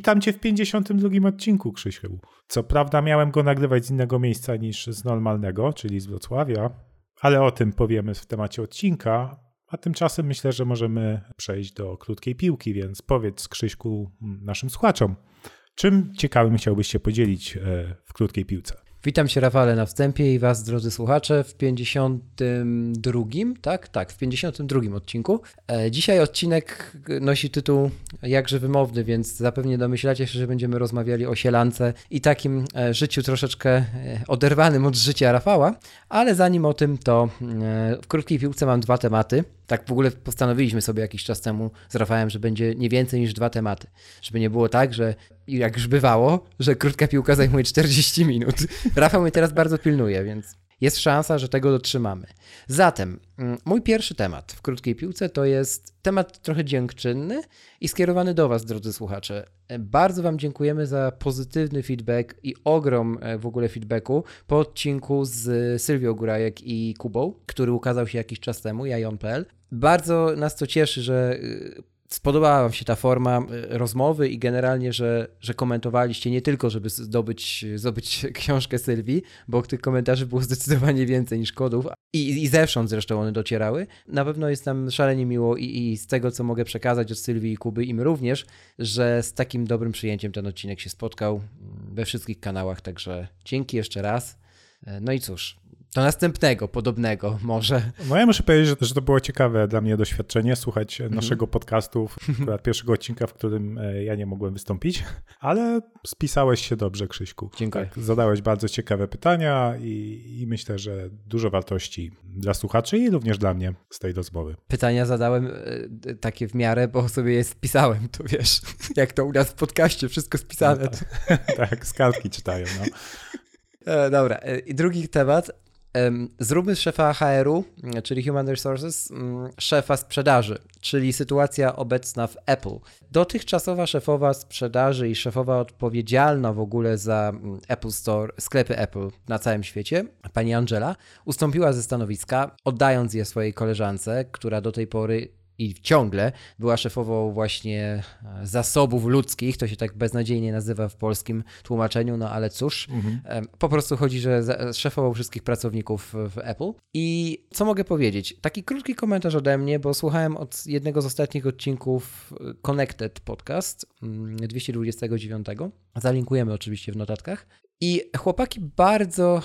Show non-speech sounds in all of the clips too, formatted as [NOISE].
Witam Cię w 52 odcinku, Krzysiu. Co prawda miałem go nagrywać z innego miejsca niż z normalnego, czyli z Wrocławia, ale o tym powiemy w temacie odcinka, a tymczasem myślę, że możemy przejść do krótkiej piłki, więc powiedz Krzyśku naszym słuchaczom, czym ciekawym chciałbyś się podzielić e, w krótkiej piłce? Witam Cię Rafale na wstępie i Was drodzy słuchacze w 52, tak? Tak, w 52 odcinku. E, Dzisiaj odcinek nosi tytuł jakże wymowny, więc zapewne domyślacie się, że będziemy rozmawiali o sielance i takim e, życiu troszeczkę e, oderwanym od życia Rafała, ale zanim o tym, to w krótkiej piłce mam dwa tematy. Tak w ogóle postanowiliśmy sobie jakiś czas temu z Rafałem, że będzie nie więcej niż dwa tematy. Żeby nie było tak, że jak już bywało, że krótka piłka zajmuje 40 minut. Rafał mnie teraz bardzo pilnuje, więc jest szansa, że tego dotrzymamy. Zatem, mm, mój pierwszy temat w krótkiej piłce to jest temat trochę dziękczynny i skierowany do Was, drodzy słuchacze. Bardzo Wam dziękujemy za pozytywny feedback i ogrom e, w ogóle feedbacku po odcinku z Sylwią Górajek i Kubą, który ukazał się jakiś czas temu, jajon.pl. Bardzo nas to cieszy, że y, spodobała Wam się ta forma y, rozmowy i generalnie, że, że komentowaliście nie tylko, żeby zdobyć, zdobyć [LAUGHS] książkę Sylwii, bo tych komentarzy było zdecydowanie więcej niż kodów i, i zewsząd zresztą one docierały. Na pewno jest nam szalenie miło i, i z tego, co mogę przekazać od Sylwii i Kuby, im również, że z takim dobrym przyjęciem ten odcinek się spotkał we wszystkich kanałach, także dzięki jeszcze raz. E, No i cóż, do następnego, podobnego może. No ja muszę powiedzieć, że, że to było ciekawe dla mnie doświadczenie, słuchać naszego podcastu, akurat pierwszego odcinka, w którym e, ja nie mogłem wystąpić, ale spisałeś się dobrze, Krzyśku. Dziękuję. Tak, zadałeś bardzo ciekawe pytania i, i myślę, że dużo wartości dla słuchaczy i również dla mnie z tej rozmowy. Pytania zadałem e, takie w miarę, bo sobie je spisałem, to wiesz, [LAUGHS] jak to u nas w podcaście, wszystko spisane. tak, [LAUGHS] z kartki czytają. No. E, dobra, i drugi temat. Zróbmy z szefa HR-u, czyli Human Resources, m, szefa sprzedaży, czyli sytuacja obecna w Apple. Dotychczasowa szefowa sprzedaży i szefowa odpowiedzialna w ogóle za m, Apple Store, sklepy Apple na całym świecie, pani Angela, ustąpiła ze stanowiska, oddając je swojej koleżance, która do tej pory i ciągle była szefową właśnie e, zasobów ludzkich, to się tak beznadziejnie nazywa w polskim tłumaczeniu, no ale cóż, Em, po prostu chodzi, że szefową wszystkich pracowników w Apple. I co mogę powiedzieć? Taki krótki komentarz ode mnie, bo słuchałem od jednego z ostatnich odcinków e, Connected Podcast mm, 229. Zalinkujemy oczywiście w notatkach. I chłopaki bardzo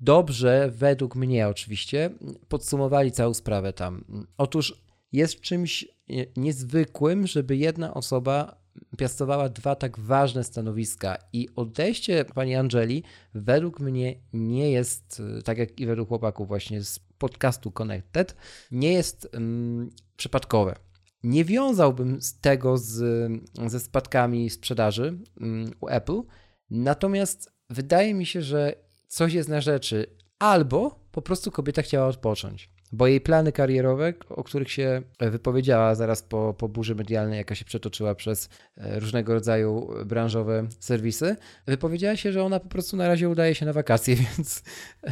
dobrze, według mnie oczywiście, podsumowali całą sprawę tam. Otóż jest czymś nie- niezwykłym, żeby jedna osoba piastowała dwa tak ważne stanowiska i odejście pani Angeli według mnie nie jest, y, tak jak i według chłopaków właśnie z podcastu Connected, nie jest mm, przypadkowe. Nie wiązałbym z tego z, ze spadkami sprzedaży mm, u Apple, natomiast wydaje mi się, że coś jest na rzeczy, albo po prostu kobieta chciała odpocząć. Bo jej plany karierowe, o których się wypowiedziała zaraz po, po burzy medialnej, jaka się przetoczyła przez e, różnego rodzaju branżowe serwisy, wypowiedziała się, że ona po prostu na razie udaje się na wakacje, [LAUGHS] więc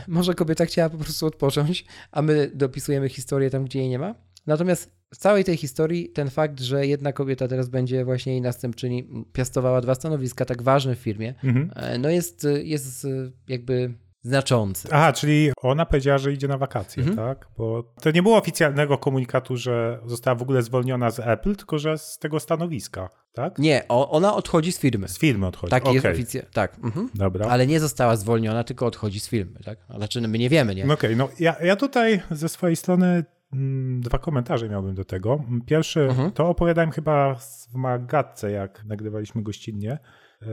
może kobieta chciała po prostu odpocząć, a my dopisujemy historię tam, gdzie jej nie ma. Natomiast w całej tej historii ten fakt, że jedna kobieta teraz będzie właśnie jej następczyni piastowała dwa stanowiska tak ważne w firmie, Mhm. e, no jest, jest e, jakby znaczący. Aha, czyli ona powiedziała, że idzie na wakacje, Mhm. tak? Bo to nie było oficjalnego komunikatu, że została w ogóle zwolniona z Apple, tylko że z tego stanowiska, tak? Nie, ona odchodzi z firmy. Z firmy odchodzi. Tak jest Okej, oficjalnie. Tak. Mhm. Dobra. Ale nie została zwolniona, tylko odchodzi z firmy, tak? Znaczy, no my nie wiemy, nie? No Okej, no ja, ja tutaj ze swojej strony mm, dwa komentarze miałbym do tego. Pierwszy, Mhm. to opowiadałem chyba w Magatce, jak nagrywaliśmy gościnnie,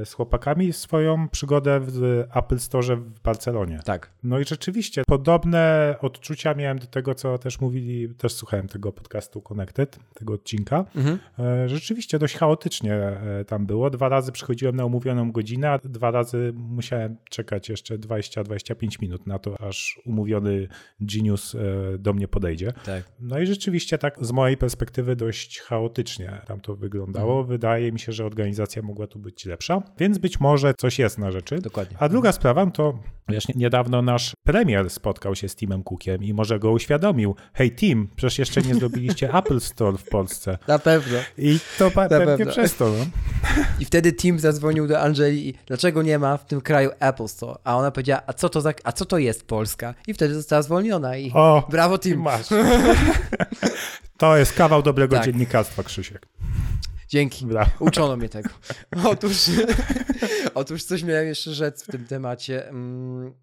z chłopakami swoją przygodę w Apple Store w Barcelonie. Tak. No i rzeczywiście podobne odczucia miałem do tego, co też mówili, też słuchałem tego podcastu Connected, tego odcinka. Mhm. E, rzeczywiście dość chaotycznie e, tam było. Dwa razy przychodziłem na umówioną godzinę, a dwa razy musiałem czekać jeszcze 20-25 minut na to, aż umówiony Genius do mnie podejdzie. Tak. No i rzeczywiście tak z mojej perspektywy dość chaotycznie tam to wyglądało. Mhm. Wydaje mi się, że organizacja mogła tu być lepsza, więc być może coś jest na rzeczy. Dokładnie. A druga sprawa to, wiesz, niedawno nasz premier spotkał się z Timem Cookiem i może go uświadomił, hej Tim, przecież jeszcze nie zrobiliście [LAUGHS] Apple Store w Polsce. Na pewno. I to pa- pewnie pewno. przez to. No. [LAUGHS] I wtedy Tim zadzwonił do Angeli i dlaczego nie ma w tym kraju Apple Store? A ona powiedziała, a co to, za, a co to jest Polska? I wtedy została zwolniona i o, brawo Tim. Masz. [LAUGHS] To jest kawał dobrego tak. dziennikarstwa, Krzysiek. Dzięki. Brawo. Uczono mnie tego. [LAUGHS] Otóż, [LAUGHS] otóż coś miałem jeszcze rzec w tym temacie. Mm,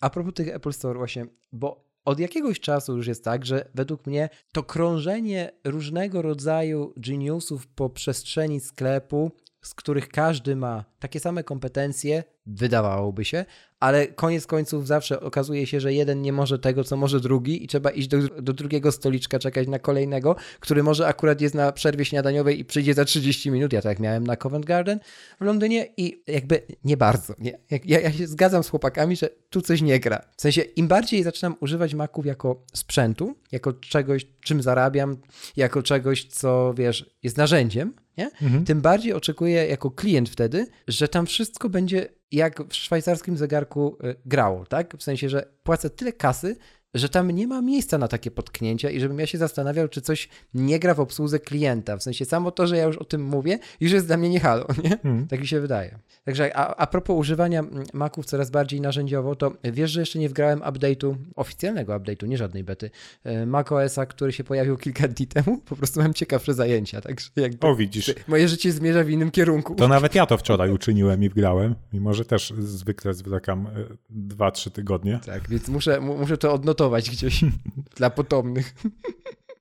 a propos tych Apple Store właśnie, bo od jakiegoś czasu już jest tak, że według mnie to krążenie różnego rodzaju geniusów po przestrzeni sklepu, z których każdy ma takie same kompetencje, wydawałoby się, ale koniec końców zawsze okazuje się, że jeden nie może tego, co może drugi i trzeba iść do, do drugiego stoliczka, czekać na kolejnego, który może akurat jest na przerwie śniadaniowej i przyjdzie za 30 minut. Ja tak miałem na Covent Garden w Londynie i jakby nie bardzo. Nie? Ja, ja się zgadzam z chłopakami, że tu coś nie gra. W sensie im bardziej zaczynam używać Maców jako sprzętu, jako czegoś, czym zarabiam, jako czegoś, co wiesz, jest narzędziem, nie? Mhm. tym bardziej oczekuję jako klient wtedy, że tam wszystko będzie jak w szwajcarskim zegarku y, grało, tak? W sensie, że płacę tyle kasy, że tam nie ma miejsca na takie potknięcia i żebym ja się zastanawiał, czy coś nie gra w obsłudze klienta. W sensie samo to, że ja już o tym mówię, już jest dla mnie nie halo, [LAUGHS] nie? Hmm. Tak mi się wydaje. Także a, a propos używania Maców coraz bardziej narzędziowo, to wiesz, że jeszcze nie wgrałem update'u, oficjalnego update'u, nie żadnej bety, e, macOSa, który się pojawił kilka dni temu. Po prostu mam ciekawsze zajęcia, także jakby o, widzisz. moje życie zmierza w innym kierunku. To nawet ja to wczoraj uczyniłem i wgrałem, mimo że też zwykle zwlekam 2-3 e, tygodnie. Tak, więc muszę, muszę to odnotować gdzieś [LAUGHS] dla potomnych. [LAUGHS]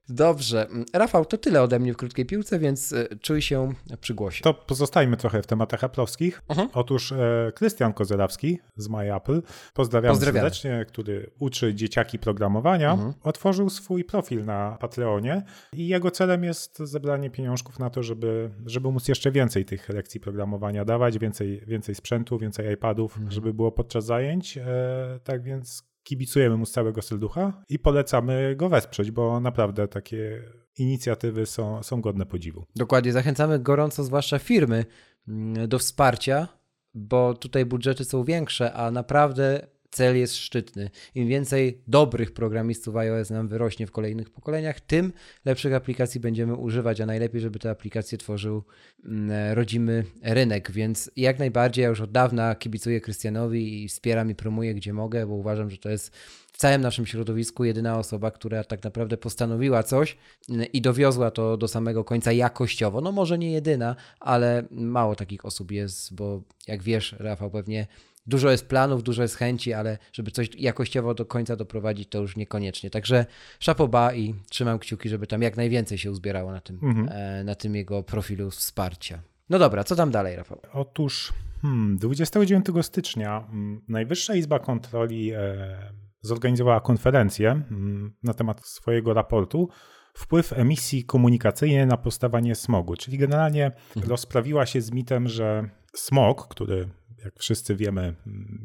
Dobrze. Rafał, to tyle ode mnie w krótkiej piłce, więc e, czuj się przy głosie. To pozostajmy trochę w tematach aplowskich. Uh-huh. Otóż e, Krystian Kozelawski z MyApple, pozdrawiam serdecznie, który uczy dzieciaki programowania, uh-huh. otworzył swój profil na Patreonie i jego celem jest zebranie pieniążków na to, żeby, żeby móc jeszcze więcej tych lekcji programowania dawać, więcej, więcej sprzętu, więcej iPadów, uh-huh. żeby było podczas zajęć. E, tak więc kibicujemy mu z całego serducha i polecamy go wesprzeć, bo naprawdę takie inicjatywy są, są godne podziwu. Dokładnie, zachęcamy gorąco, zwłaszcza firmy, mm, do wsparcia, bo tutaj budżety są większe, a naprawdę cel jest szczytny. Im więcej dobrych programistów iOS nam wyrośnie w kolejnych pokoleniach, tym lepszych aplikacji będziemy używać, a najlepiej, żeby te aplikacje tworzył mm, rodzimy rynek. Więc jak najbardziej ja już od dawna kibicuję Krystianowi i wspieram i promuję gdzie mogę, bo uważam, że to jest w całym naszym środowisku jedyna osoba, która tak naprawdę postanowiła coś mm, i dowiozła to do samego końca jakościowo. No może nie jedyna, ale mało takich osób jest, bo jak wiesz, Rafał, pewnie dużo jest planów, dużo jest chęci, ale żeby coś jakościowo do końca doprowadzić, to już niekoniecznie. Także szapoba i trzymam kciuki, żeby tam jak najwięcej się uzbierało na tym, mhm. e, na tym jego profilu wsparcia. No dobra, co tam dalej, Rafał? Otóż hmm, 29 stycznia hmm, Najwyższa Izba Kontroli e, zorganizowała konferencję hmm, na temat swojego raportu wpływ emisji komunikacyjnej na powstawanie smogu, czyli generalnie mhm. rozprawiła się z mitem, że smog, który jak wszyscy wiemy,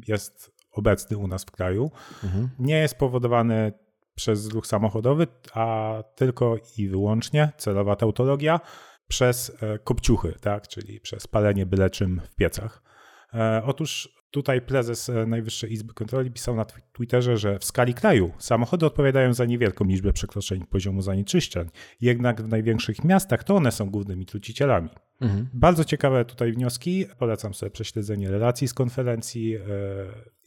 jest obecny u nas w kraju, mhm. nie jest powodowany przez ruch samochodowy, a tylko i wyłącznie celowa tautologia przez e, kopciuchy, tak? czyli przez palenie byle czym w piecach. E, otóż Tutaj prezes e, Najwyższej Izby Kontroli pisał na Twitterze, że w skali kraju samochody odpowiadają za niewielką liczbę przekroczeń poziomu zanieczyszczeń, jednak w największych miastach to one są głównymi trucicielami. Mhm. Bardzo ciekawe tutaj wnioski. Polecam sobie prześledzenie relacji z konferencji. E,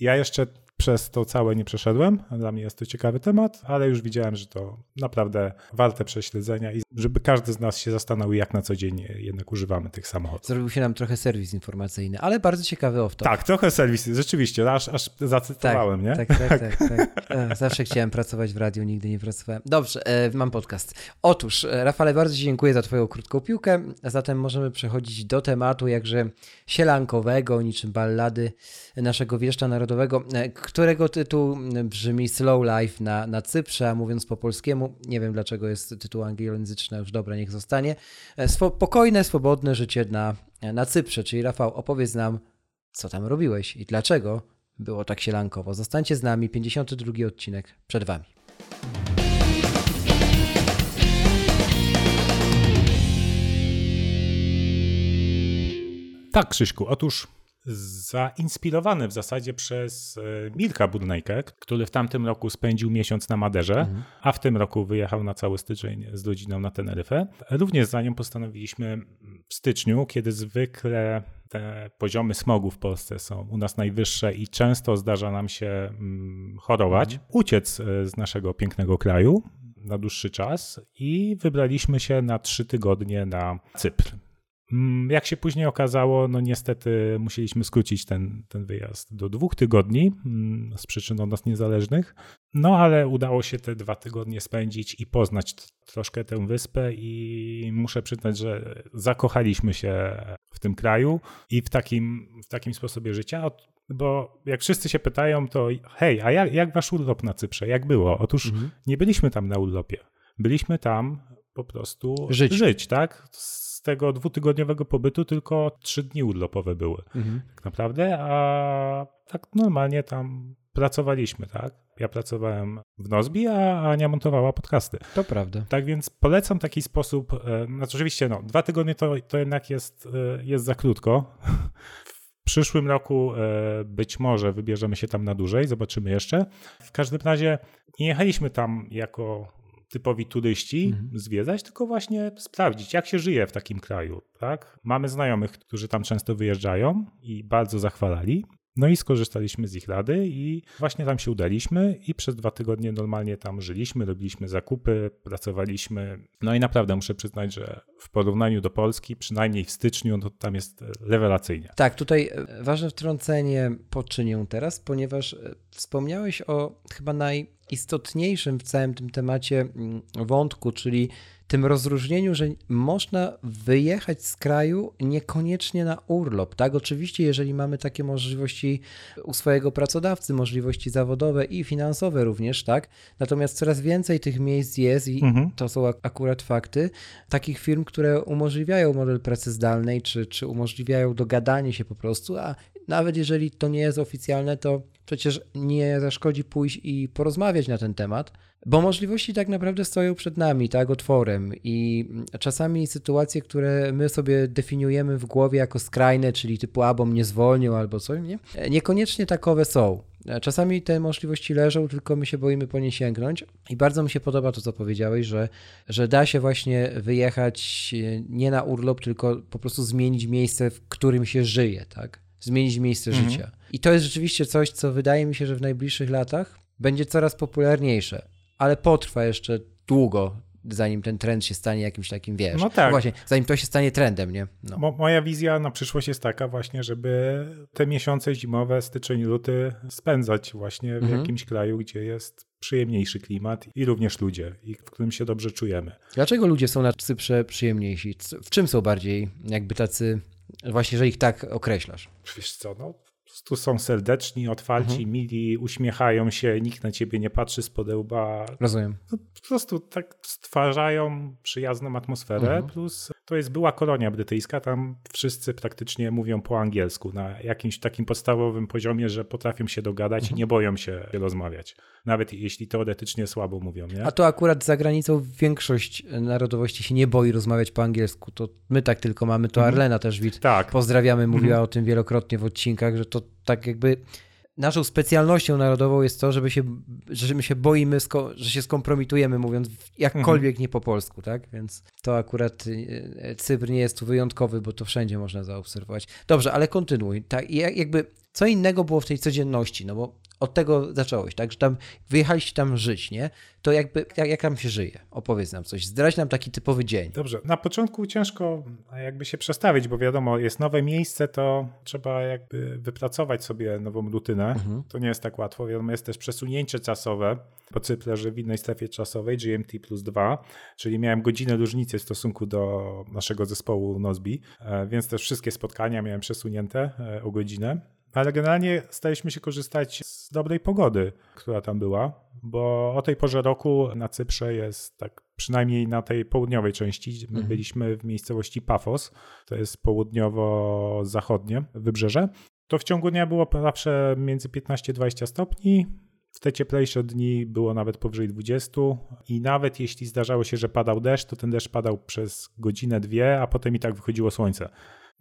ja jeszcze przez to całe nie przeszedłem. Dla mnie jest to ciekawy temat, ale już widziałem, że to naprawdę warte prześledzenia i żeby każdy z nas się zastanowił, jak na co dzień jednak używamy tych samochodów. Zrobił się nam trochę serwis informacyjny, ale bardzo ciekawy off Tak, trochę serwis, rzeczywiście, aż, aż zacytowałem, tak, nie? Tak, tak, tak, tak. [LAUGHS] Zawsze chciałem pracować w radiu, nigdy nie pracowałem. Dobrze, e, mam podcast. Otóż, e, Rafale, bardzo Ci dziękuję za Twoją krótką piłkę, zatem możemy przechodzić do tematu jakże sielankowego, niczym ballady naszego wieszcza narodowego, e, którego tytuł brzmi Slow Life na, na Cyprze, a mówiąc po polskiemu, nie wiem dlaczego jest tytuł angielskojęzyczny, już dobra, niech zostanie. Spokojne, swobodne życie na, na Cyprze, czyli Rafał, opowiedz nam, co tam robiłeś i dlaczego było tak sielankowo. Zostańcie z nami, 52 odcinek przed Wami. Tak, Krzyśku. Otóż zainspirowany w zasadzie przez e, Mirka Budnajkę, który w tamtym roku spędził miesiąc na Maderze, mhm. a w tym roku wyjechał na cały styczeń z rodziną na Teneryfę. Również za nią postanowiliśmy w styczniu, kiedy zwykle te poziomy smogu w Polsce są u nas najwyższe i często zdarza nam się mm, chorować, mhm. uciec e, z naszego pięknego kraju na dłuższy czas i wybraliśmy się na trzy tygodnie na Cypr. Mm, jak się później okazało, no niestety musieliśmy skrócić ten, ten wyjazd do dwóch tygodni mm, z przyczyn od nas niezależnych. No ale udało się te dwa tygodnie spędzić i poznać troszkę tę wyspę i muszę przyznać, że zakochaliśmy się w tym kraju i w takim, w takim sposobie życia. Bo jak wszyscy się pytają, to hej, a jak, jak wasz urlop na Cyprze? Jak było? Otóż mhm. nie byliśmy tam na urlopie. Byliśmy tam po prostu żyć, żyć tak? z tego dwutygodniowego pobytu tylko trzy dni urlopowe były. Mhm. Tak naprawdę, a tak normalnie tam pracowaliśmy, tak? Ja pracowałem w Nozbi, a Ania montowała podcasty. To prawda. Tak więc polecam taki sposób. E, znaczy, oczywiście, no, dwa tygodnie to, to jednak jest, e, jest za krótko. W przyszłym roku e, być może wybierzemy się tam na dłużej, zobaczymy jeszcze. W każdym razie nie jechaliśmy tam jako typowi turyści mhm. zwiedzać, tylko właśnie sprawdzić, jak się żyje w takim kraju. Tak? Mamy znajomych, którzy tam często wyjeżdżają i bardzo zachwalali. No i skorzystaliśmy z ich rady i właśnie tam się udaliśmy i przez dwa tygodnie normalnie tam żyliśmy, robiliśmy zakupy, pracowaliśmy. No i naprawdę muszę przyznać, że w porównaniu do Polski, przynajmniej w styczniu, no tam jest rewelacyjnie. Tak, tutaj e, ważne wtrącenie poczynię teraz, ponieważ e, wspomniałeś o chyba najistotniejszym w całym tym temacie mm, wątku, czyli tym rozróżnieniu, że można wyjechać z kraju niekoniecznie na urlop. Tak, oczywiście, jeżeli mamy takie możliwości u swojego pracodawcy, możliwości zawodowe i finansowe również, tak. Natomiast coraz więcej tych miejsc jest i mhm. to są akurat fakty, takich firm, które umożliwiają model pracy zdalnej, czy, czy umożliwiają dogadanie się po prostu, a nawet jeżeli to nie jest oficjalne, to przecież nie zaszkodzi pójść i porozmawiać na ten temat, bo możliwości tak naprawdę stoją przed nami, tak, otworem i czasami sytuacje, które my sobie definiujemy w głowie jako skrajne, czyli typu albo mnie zwolnił, albo coś, nie? Niekoniecznie takowe są. Czasami te możliwości leżą, tylko my się boimy po nie sięgnąć. I bardzo mi się podoba to, co powiedziałeś, że, że da się właśnie wyjechać nie na urlop, tylko po prostu zmienić miejsce, w którym się żyje, tak? Zmienić miejsce mhm. życia. I to jest rzeczywiście coś, co wydaje mi się, że w najbliższych latach będzie coraz popularniejsze ale potrwa jeszcze długo, zanim ten trend się stanie jakimś takim, wiesz, no tak. No właśnie, zanim to się stanie trendem, nie? No. Mo moja wizja na przyszłość jest taka właśnie, żeby te miesiące zimowe, styczeń, luty spędzać właśnie w mhm. jakimś kraju, gdzie jest przyjemniejszy klimat i również ludzie, i w którym się dobrze czujemy. Dlaczego ludzie są na Cyprze przyjemniejsi? W czym są bardziej jakby tacy, właśnie, że ich tak określasz? Wiesz co, no prostu są serdeczni, otwarci, mhm. mili, uśmiechają się, nikt na ciebie nie patrzy z podełba. Rozumiem. No, po prostu tak stwarzają przyjazną atmosferę, mhm. plus to jest była kolonia brytyjska, tam wszyscy praktycznie mówią po angielsku na jakimś takim podstawowym poziomie, że potrafią się dogadać mhm. i nie boją się rozmawiać. Nawet jeśli teoretycznie słabo mówią. Nie? A to akurat za granicą większość narodowości się nie boi rozmawiać po angielsku. To my tak tylko mamy, to mhm. Arlena też wid. Tak. Pozdrawiamy, mówiła mhm. o tym wielokrotnie w odcinkach, że to tak jakby naszą specjalnością narodową jest to, żeby się, że my się boimy, że się skompromitujemy, mówiąc jakkolwiek mhm. nie po polsku, tak? Więc to akurat e, Cypr nie jest tu wyjątkowy, bo to wszędzie można zaobserwować. Dobrze, ale kontynuuj. Tak, jakby co innego było w tej codzienności, no bo od tego zacząłeś, tak? Że tam wyjechaliście tam żyć, nie? To jakby, jak, jak tam się żyje? Opowiedz nam coś, zdradź nam taki typowy dzień. Dobrze, na początku ciężko jakby się przestawić, bo wiadomo, jest nowe miejsce, to trzeba jakby wypracować sobie nową rutynę. Mhm. To nie jest tak łatwo. Wiadomo, jest też przesunięcie czasowe po Cyprze w innej strefie czasowej, GMT plus 2, czyli miałem godzinę różnicy w stosunku do naszego zespołu Nozbi, e, więc też wszystkie spotkania miałem przesunięte e, o godzinę ale generalnie staliśmy się korzystać z dobrej pogody, która tam była, bo o tej porze roku na Cyprze jest tak, przynajmniej na tej południowej części, my mhm. byliśmy w miejscowości Pafos, to jest południowo-zachodnie wybrzeże. To w ciągu dnia było zawsze między 15-20 stopni, w te cieplejsze dni było nawet powyżej 20 i nawet jeśli zdarzało się, że padał deszcz, to ten deszcz padał przez godzinę, dwie, a potem i tak wychodziło słońce.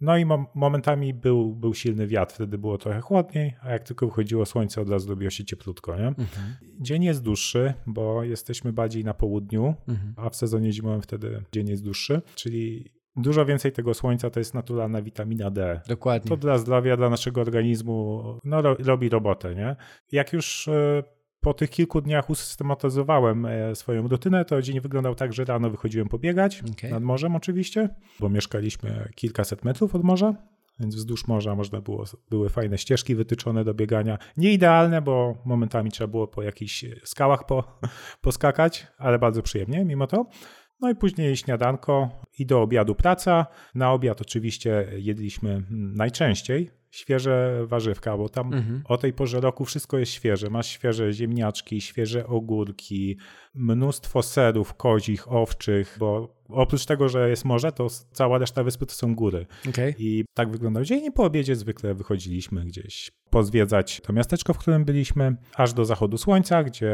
No i momentami był, był silny wiatr, wtedy było trochę chłodniej, a jak tylko wychodziło słońce, od razu robiło się cieplutko. Nie? Mhm. Dzień jest dłuższy, bo jesteśmy bardziej na południu, mhm. a w sezonie zimowym wtedy dzień jest dłuższy, czyli dużo więcej tego słońca to jest naturalna witamina D. Dokładnie. To dla zdrowia, dla naszego organizmu no, robi robotę. Nie? Jak już e, po tych kilku dniach usystematyzowałem e, swoją rutynę, to dzień wyglądał tak, że rano wychodziłem pobiegać, okay. nad morzem oczywiście, bo mieszkaliśmy kilkaset metrów od morza, więc wzdłuż morza można było, były fajne ścieżki wytyczone do biegania. Nie idealne, bo momentami trzeba było po jakichś skałach po, [LAUGHS] poskakać, ale bardzo przyjemnie mimo to. No i później śniadanko i do obiadu praca. Na obiad oczywiście jedliśmy najczęściej świeże warzywka, bo tam mhm. o tej porze roku wszystko jest świeże. Masz świeże ziemniaczki, świeże ogórki, mnóstwo serów kozich, owczych, bo oprócz tego, że jest morze, to cała reszta wyspy to są góry. Okay. I tak wyglądał dzień i po obiedzie zwykle wychodziliśmy gdzieś pozwiedzać to miasteczko, w którym byliśmy, aż do zachodu słońca, gdzie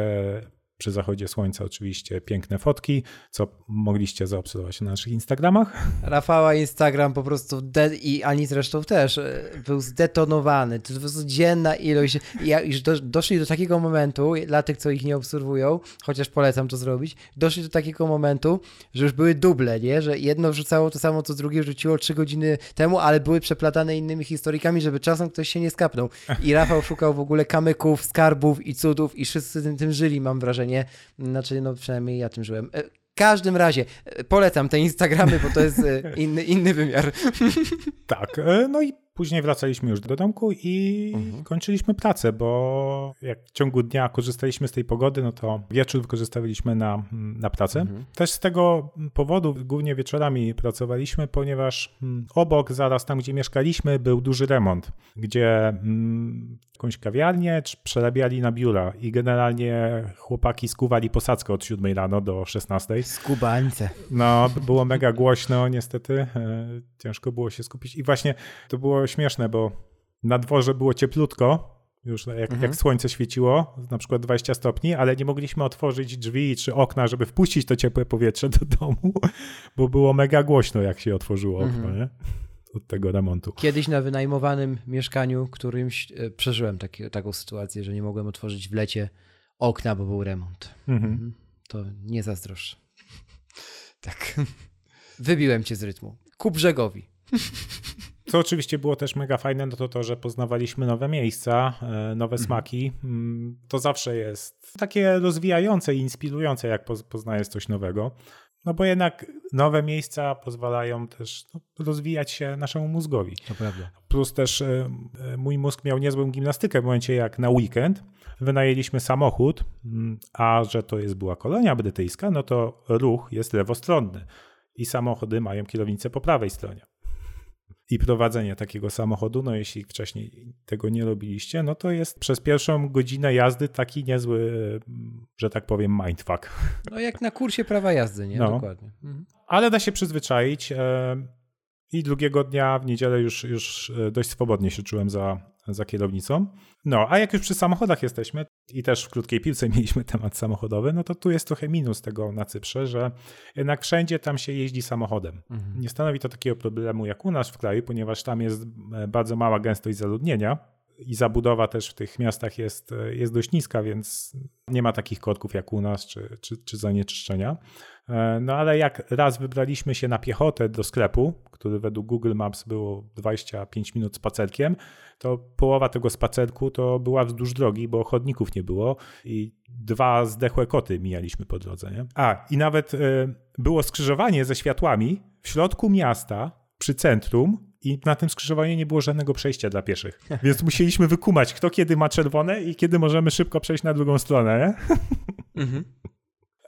przy zachodzie słońca oczywiście piękne fotki, co mogliście zaobserwować na naszych Instagramach. Rafała Instagram po prostu i Ani zresztą też e, był zdetonowany. To po prostu dzienna ilość. Ja już do, doszli do takiego momentu, dla tych, co ich nie obserwują, chociaż polecam to zrobić, doszli do takiego momentu, że już były duble, nie? Że jedno wrzucało to samo, co drugie wrzuciło trzy godziny temu, ale były przeplatane innymi historykami, żeby czasem ktoś się nie skapnął. I Rafał szukał w ogóle kamyków, skarbów i cudów i wszyscy tym, tym żyli, mam wrażenie nie? Znaczy, no przynajmniej ja tym żyłem. E, w każdym razie e, polecam te Instagramy, bo to jest e, inny, inny wymiar. Tak, no i Później wracaliśmy już do domku i mhm. kończyliśmy pracę, bo jak w ciągu dnia korzystaliśmy z tej pogody, no to wieczór wykorzystywaliśmy na, na pracę. Mhm. Też z tego powodu głównie wieczorami pracowaliśmy, ponieważ mm, obok, zaraz tam, gdzie mieszkaliśmy, był duży remont, gdzie mm, jakąś kawiarnię przerabiali na biura i generalnie chłopaki skuwali posadzkę od 7 rano do 16. Skubańce. No, było mega głośno niestety, e, ciężko było się skupić i właśnie to było śmieszne, bo na dworze było cieplutko, już jak, mhm. jak, słońce świeciło, na przykład 20 stopni, ale nie mogliśmy otworzyć drzwi czy okna, żeby wpuścić to ciepłe powietrze do domu, [LAUGHS] bo było mega głośno, jak się otworzyło okno, mhm. nie? Od tego remontu. Kiedyś na wynajmowanym mieszkaniu którymś e, przeżyłem taki, taką sytuację, że nie mogłem otworzyć w lecie okna, bo był remont. Mhm. mhm. To nie zazdroszczę. [LAUGHS] tak. Wybiłem cię z rytmu. Ku brzegowi. [LAUGHS] Co oczywiście było też mega fajne, no to to, że poznawaliśmy nowe miejsca, e, nowe mhm. smaki. Mm, to zawsze jest takie rozwijające i inspirujące, jak poznajesz coś nowego. No bo jednak nowe miejsca pozwalają też no, rozwijać się naszemu mózgowi. To prawda. Plus też e, e, mój mózg miał niezłą gimnastykę w momencie, jak na weekend wynajęliśmy samochód, mm, a że to jest była kolonia brytyjska, no to ruch jest lewostronny i samochody mają kierownicę po prawej stronie i prowadzenie takiego samochodu, no jeśli wcześniej tego nie robiliście, no to jest przez pierwszą godzinę jazdy taki niezły, że tak powiem, mindfuck. No jak na kursie prawa jazdy, nie? No. Dokładnie. Mhm. Ale da się przyzwyczaić i drugiego dnia w niedzielę już, już e, dość swobodnie się czułem za, za kierownicą. No, a jak już przy samochodach jesteśmy i też w krótkiej piłce [LAUGHS] mieliśmy temat samochodowy, no to tu jest trochę minus tego na Cyprze, że jednak wszędzie tam się jeździ samochodem. Mhm. Nie stanowi to takiego problemu jak u nas w kraju, ponieważ tam jest e, bardzo mała gęstość zaludnienia i zabudowa też w tych miastach jest, e, jest dość niska, więc nie ma takich kotków jak u nas, czy, czy, czy zanieczyszczenia. E, no ale jak raz wybraliśmy się na piechotę do sklepu, który według Google Maps było 25 minut spacerkiem, to połowa tego spacerku to była wzdłuż drogi, bo chodników nie było i dwa zdechłe koty mijaliśmy po drodze. Nie? A, i nawet y, było skrzyżowanie ze światłami w środku miasta, przy centrum i na tym skrzyżowaniu nie było żadnego przejścia dla pieszych. Więc musieliśmy wykumać, kto kiedy ma czerwone i kiedy możemy szybko przejść na drugą stronę. Mhm.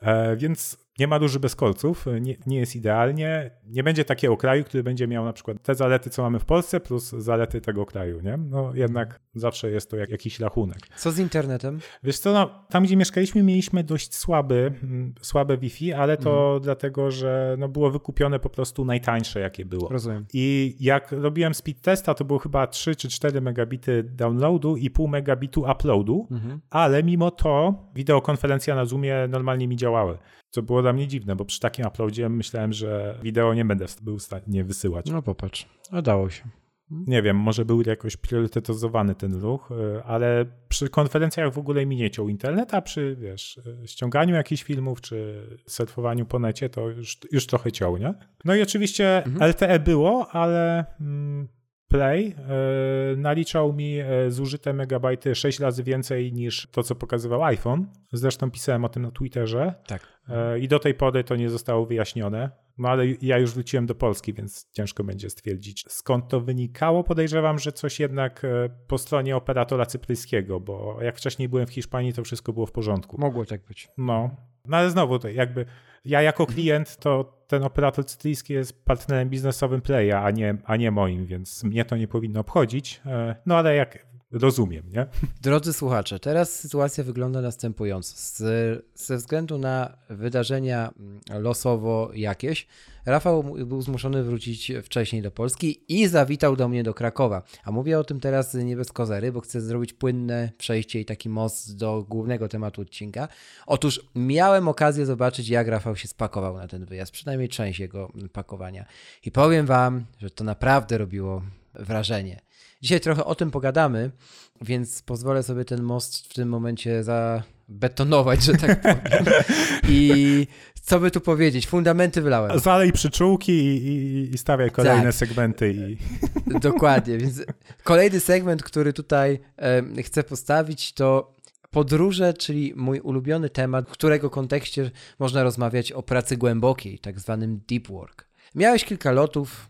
E, więc nie ma duży bez kolców, nie, nie, jest idealnie. Nie będzie takiego kraju, który będzie miał na przykład te zalety, co mamy w Polsce, plus zalety tego kraju, nie? No jednak zawsze jest to jak, jakiś rachunek. Co z internetem? Wiesz co, no, tam gdzie mieszkaliśmy mieliśmy dość słaby, mm, słabe Wi-Fi, ale to mhm. dlatego, że no, było wykupione po prostu najtańsze, jakie było. Rozumiem. I jak robiłem speed testa, to było chyba 3 czy 4 megabity downloadu i pół megabitu uploadu, mhm. ale mimo to wideokonferencja na Zoomie normalnie mi działały. Co było dla mnie dziwne, bo przy takim uploadzie myślałem, że wideo nie będę był w stanie wysyłać. No popatrz, udało się. Nie wiem, może był jakoś priorytetyzowany ten ruch, y, ale przy konferencjach w ogóle mi nie ciął internet, a przy wiesz, y, ściąganiu jakichś filmów czy surfowaniu po necie to już, już trochę ciął, nie? No i oczywiście mhm. LTE było, ale mm, Play e, naliczał mi e, zużyte megabajty 6 razy więcej niż to, co pokazywał iPhone. Zresztą pisałem o tym na Twitterze. Tak. E, I do tej pory to nie zostało wyjaśnione. No ale ja już wróciłem do Polski, więc ciężko będzie stwierdzić, skąd to wynikało. Podejrzewam, że coś jednak po stronie operatora cypryjskiego, bo jak wcześniej byłem w Hiszpanii, to wszystko było w porządku. Mogło tak być. No, no ale znowu, to jakby ja jako mhm. klient, to ten operator cytryjski jest partnerem biznesowym Playa, a nie, a nie moim, więc mnie to nie powinno obchodzić. E, no ale jak rozumiem, nie? [LAUGHS] Drodzy słuchacze, teraz sytuacja wygląda następująco. Z, ze względu na wydarzenia mm, losowo jakieś, Rafał był zmuszony wrócić wcześniej do Polski i zawitał do mnie do Krakowa. A mówię o tym teraz nie bez kozery, bo chcę zrobić płynne przejście i taki most do głównego tematu odcinka. Otóż miałem okazję zobaczyć, jak Rafał się spakował na ten wyjazd, przynajmniej część jego pakowania. I powiem Wam, że to naprawdę robiło wrażenie. Dzisiaj trochę o tym pogadamy, więc pozwolę sobie ten most w tym momencie zabetonować, że tak powiem. [LAUGHS] I co by tu powiedzieć? Fundamenty wylałem. Zalej przyczółki i, i, i stawiaj kolejne tak. segmenty. I... [LAUGHS] Dokładnie, więc kolejny segment, który tutaj chcę postawić, to podróże, czyli mój ulubiony temat, w którego kontekście można rozmawiać o pracy głębokiej, tak zwanym deep work. Miałeś kilka lotów,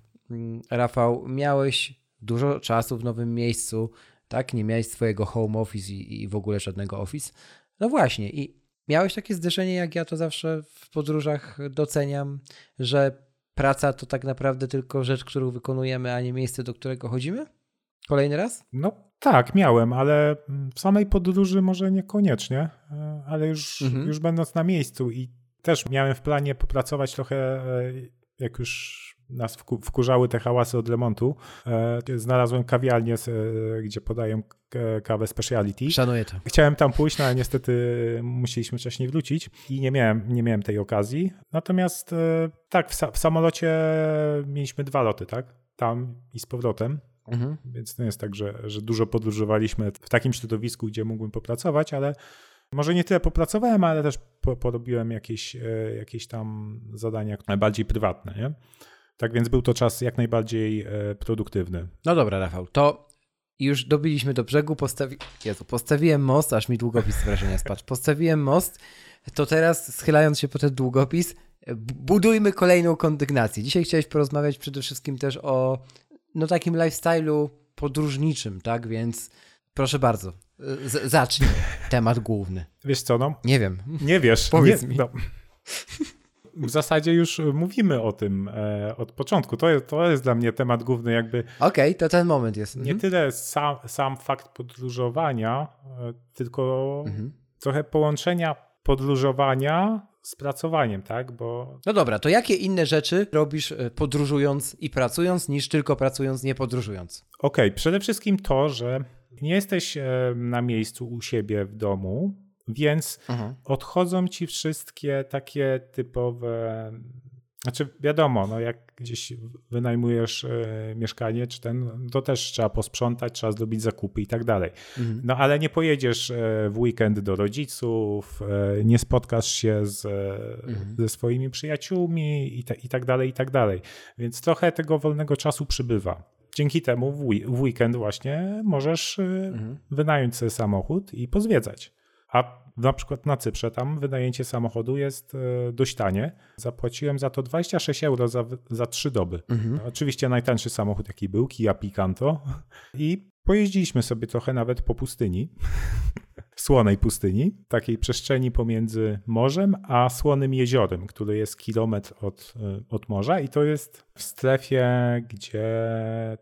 Rafał, miałeś dużo czasu w nowym miejscu, tak? Nie miałeś swojego home office i, i w ogóle żadnego office. No właśnie, i miałeś takie zderzenie, jak ja to zawsze w podróżach doceniam, że praca to tak naprawdę tylko rzecz, którą wykonujemy, a nie miejsce, do którego chodzimy? Kolejny raz? No tak, miałem, ale w samej podróży może niekoniecznie, e, ale już, mhm. już będąc na miejscu i też miałem w planie popracować trochę, e, jak już nas wkurzały te hałasy od remontu. E, znalazłem kawialnię, e, gdzie podają kawę speciality. Szanuję to. Chciałem tam pójść, no ale niestety musieliśmy wcześniej wrócić i nie miałem, nie miałem tej okazji. Natomiast e, tak, w, samolocie mieliśmy dwa loty, tak? Tam i z powrotem. Mhm. Więc to jest tak, że, że dużo podróżowaliśmy w takim środowisku, gdzie mógłbym popracować, ale może nie tyle popracowałem, ale też porobiłem jakieś, jakieś tam zadania bardziej prywatne, nie? Tak więc był to czas jak najbardziej e, produktywny. No dobra, Rafał, to już dobiliśmy do brzegu, postawi... Jezu, postawiłem most, aż mi długopis wrażenia spadł. Postawiłem most, to teraz schylając się po ten długopis, budujmy kolejną kondygnację. Dzisiaj chciałeś porozmawiać przede wszystkim też o no takim lifestyle'u podróżniczym, tak? Więc proszę bardzo, z zacznij temat główny. Wiesz co, no? Nie wiem. Nie wiesz. [LAUGHS] Powiedz nie, mi. No w zasadzie już mówimy o tym e, od początku. To jest, to jest dla mnie temat główny, jakby. Okej, okay, to ten moment jest. Nie mhm. tyle sam, sam fakt podróżowania, e, tylko mhm. trochę połączenia podróżowania z pracowaniem, tak? Bo... No dobra, to jakie inne rzeczy robisz e, podróżując i pracując, niż tylko pracując, nie podróżując? Okej, okay, przede wszystkim to, że nie jesteś e, na miejscu u siebie w domu, więc mhm. odchodzą ci wszystkie takie typowe Znaczy wiadomo, no jak gdzieś wynajmujesz e, mieszkanie, czy ten, to też trzeba posprzątać, trzeba zrobić zakupy i tak dalej. Mhm. No ale nie pojedziesz e, w weekend do rodziców, e, nie spotkasz się z, Mhm. ze swoimi przyjaciółmi i, ta, i tak dalej, i tak dalej. Więc trochę tego wolnego czasu przybywa. Dzięki temu w, w weekend właśnie możesz Mhm. wynająć sobie samochód i pozwiedzać. A na przykład na Cyprze tam wynajęcie samochodu jest e, dość tanie. Zapłaciłem za to 26 euro za, za 3 doby. Mhm. Oczywiście najtańszy samochód jaki był, Kia Picanto. I pojeździliśmy sobie trochę nawet po pustyni. [LAUGHS] Słonej pustyni, takiej przestrzeni pomiędzy morzem a słonym jeziorem, które jest kilometr od, e, od morza i to jest w strefie, gdzie